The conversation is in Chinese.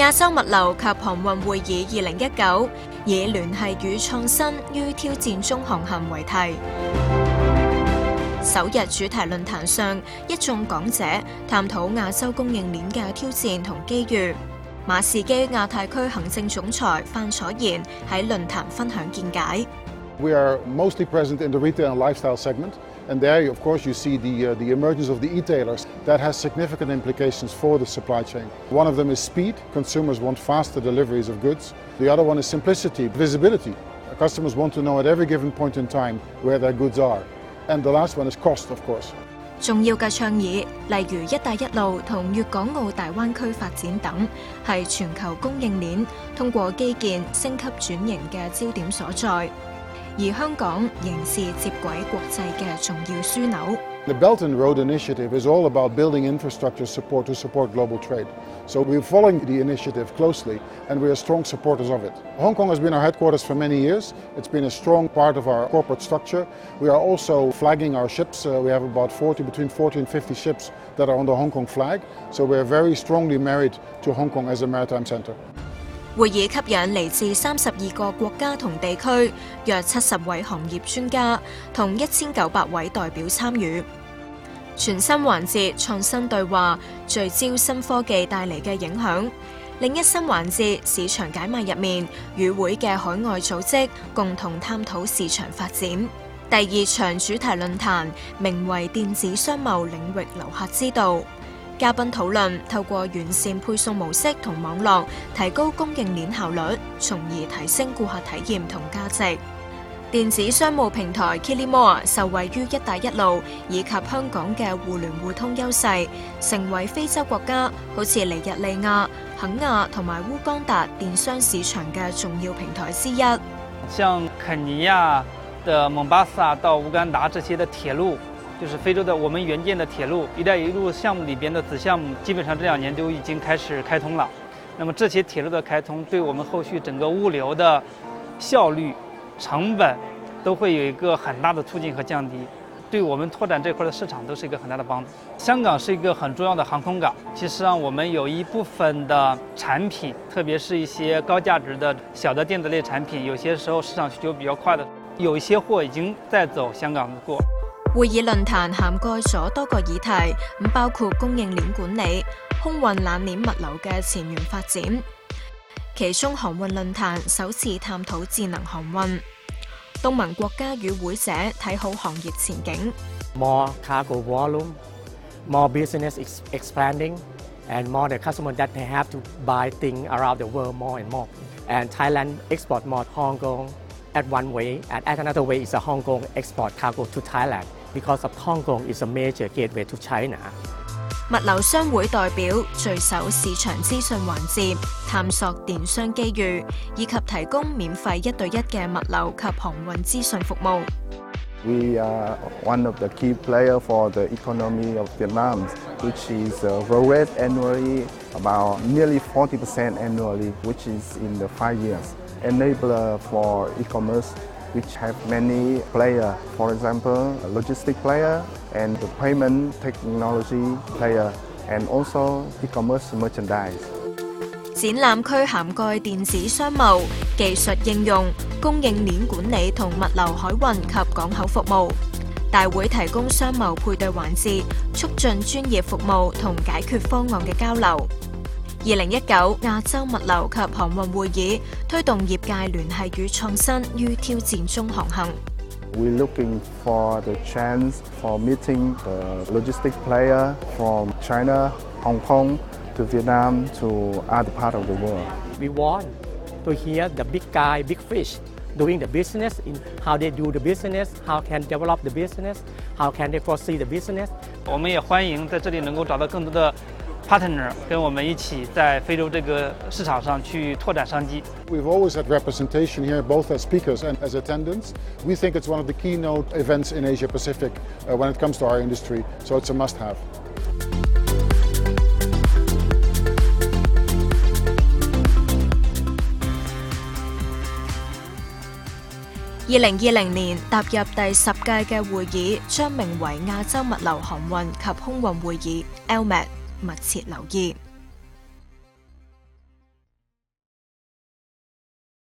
亚洲物流及航运会议二零一九以联系与创新于挑战中航行为题，首日主题论坛上，一众讲者探讨亚洲供应链嘅挑战同机遇。马士基亚太区行政总裁范楚贤喺论坛分享见解。And there, of course, you see the, uh, the emergence of the e-tailers. That has significant implications for the supply chain. One of them is speed. Consumers want faster deliveries of goods. The other one is simplicity, visibility. customers want to know at every given point in time where their goods are. And the last one is cost, of course. The Belt and Road Initiative is all about building infrastructure support to support global trade. So we're following the initiative closely and we're strong supporters of it. Hong Kong has been our headquarters for many years. It's been a strong part of our corporate structure. We are also flagging our ships. Uh, we have about 40, between 40 and 50 ships that are on the Hong Kong flag. So we're very strongly married to Hong Kong as a maritime center. 会议吸引嚟自三十二个国家同地区约七十位行业专家，同一千九百位代表参与全新环节创新对话，聚焦新科技带嚟嘅影响。另一新环节市场解密入面，与会嘅海外组织共同探讨市场发展。第二场主题论坛名为电子商贸领域留客之道。嘉宾讨论透过完善配送模式同网络，提高供应链效率，从而提升顾客体验同价值。电子商务平台 Kilimo 啊，受惠于“一带一路”以及香港嘅互联互通优势，成为非洲国家好似尼日利亚、肯亚同埋乌干达电商市场嘅重要平台之一。像肯尼亚的蒙巴萨到乌干达这些嘅铁路。就是非洲的我们援建的铁路“一带一路”项目里边的子项目，基本上这两年都已经开始开通了。那么这些铁路的开通，对我们后续整个物流的效率、成本，都会有一个很大的促进和降低，对我们拓展这块的市场都是一个很大的帮助。香港是一个很重要的航空港，其实上我们有一部分的产品，特别是一些高价值的小的电子类产品，有些时候市场需求比较快的，有一些货已经在走香港的过。会议论坛涵盖咗多个议题，咁包括供应链管理、空运冷链物流嘅前沿发展。其中航运论坛首次探讨智能航运，东盟国家与会者睇好行业前景。More cargo volume, more business expanding, and more the customer that they have to buy thing around the world more and more. And Thailand export more Hong Kong at one way, and at another way is a Hong Kong export cargo to Thailand. because of Hong Kong is a major gateway to china China。物流商會代表聚首市場資訊環節，探索電商機遇，以及提供免費一對一嘅物流及航運資訊服務。We are one of the key player for the economy of Vietnam, which is uh, growth annually about nearly 40% annually, which is in the five years, enabler for e-commerce which have many players. For example, a logistic player and the payment technology player and also e-commerce merchandise. Triển 覽區涵蓋電子商務、技術應用、供應鏈管理同物流海運及港口服務。大會提供商務配對環節，促進專業服務同解決方案嘅交流。二零一九亞洲物流及航運會議推動業界聯繫與創新於挑戰中航行。We looking for the chance for meeting the logistic player from China, Hong Kong to Vietnam to other part of the world. We want to hear the big guy, big fish doing the business in how they do the business, how can develop the business, how can they foresee the business。我們也歡迎在這裡能夠找到更多的。Partner 跟我们一起在非洲这个市场上去拓展商机。We've always had representation here, both as speakers and as attendants. We think it's one of the keynote events in Asia Pacific when it comes to our industry, so it's a must-have。二零二零年踏入第十届嘅会议，将名为亚洲物流、航运及空运会议 l m a t 密切留意。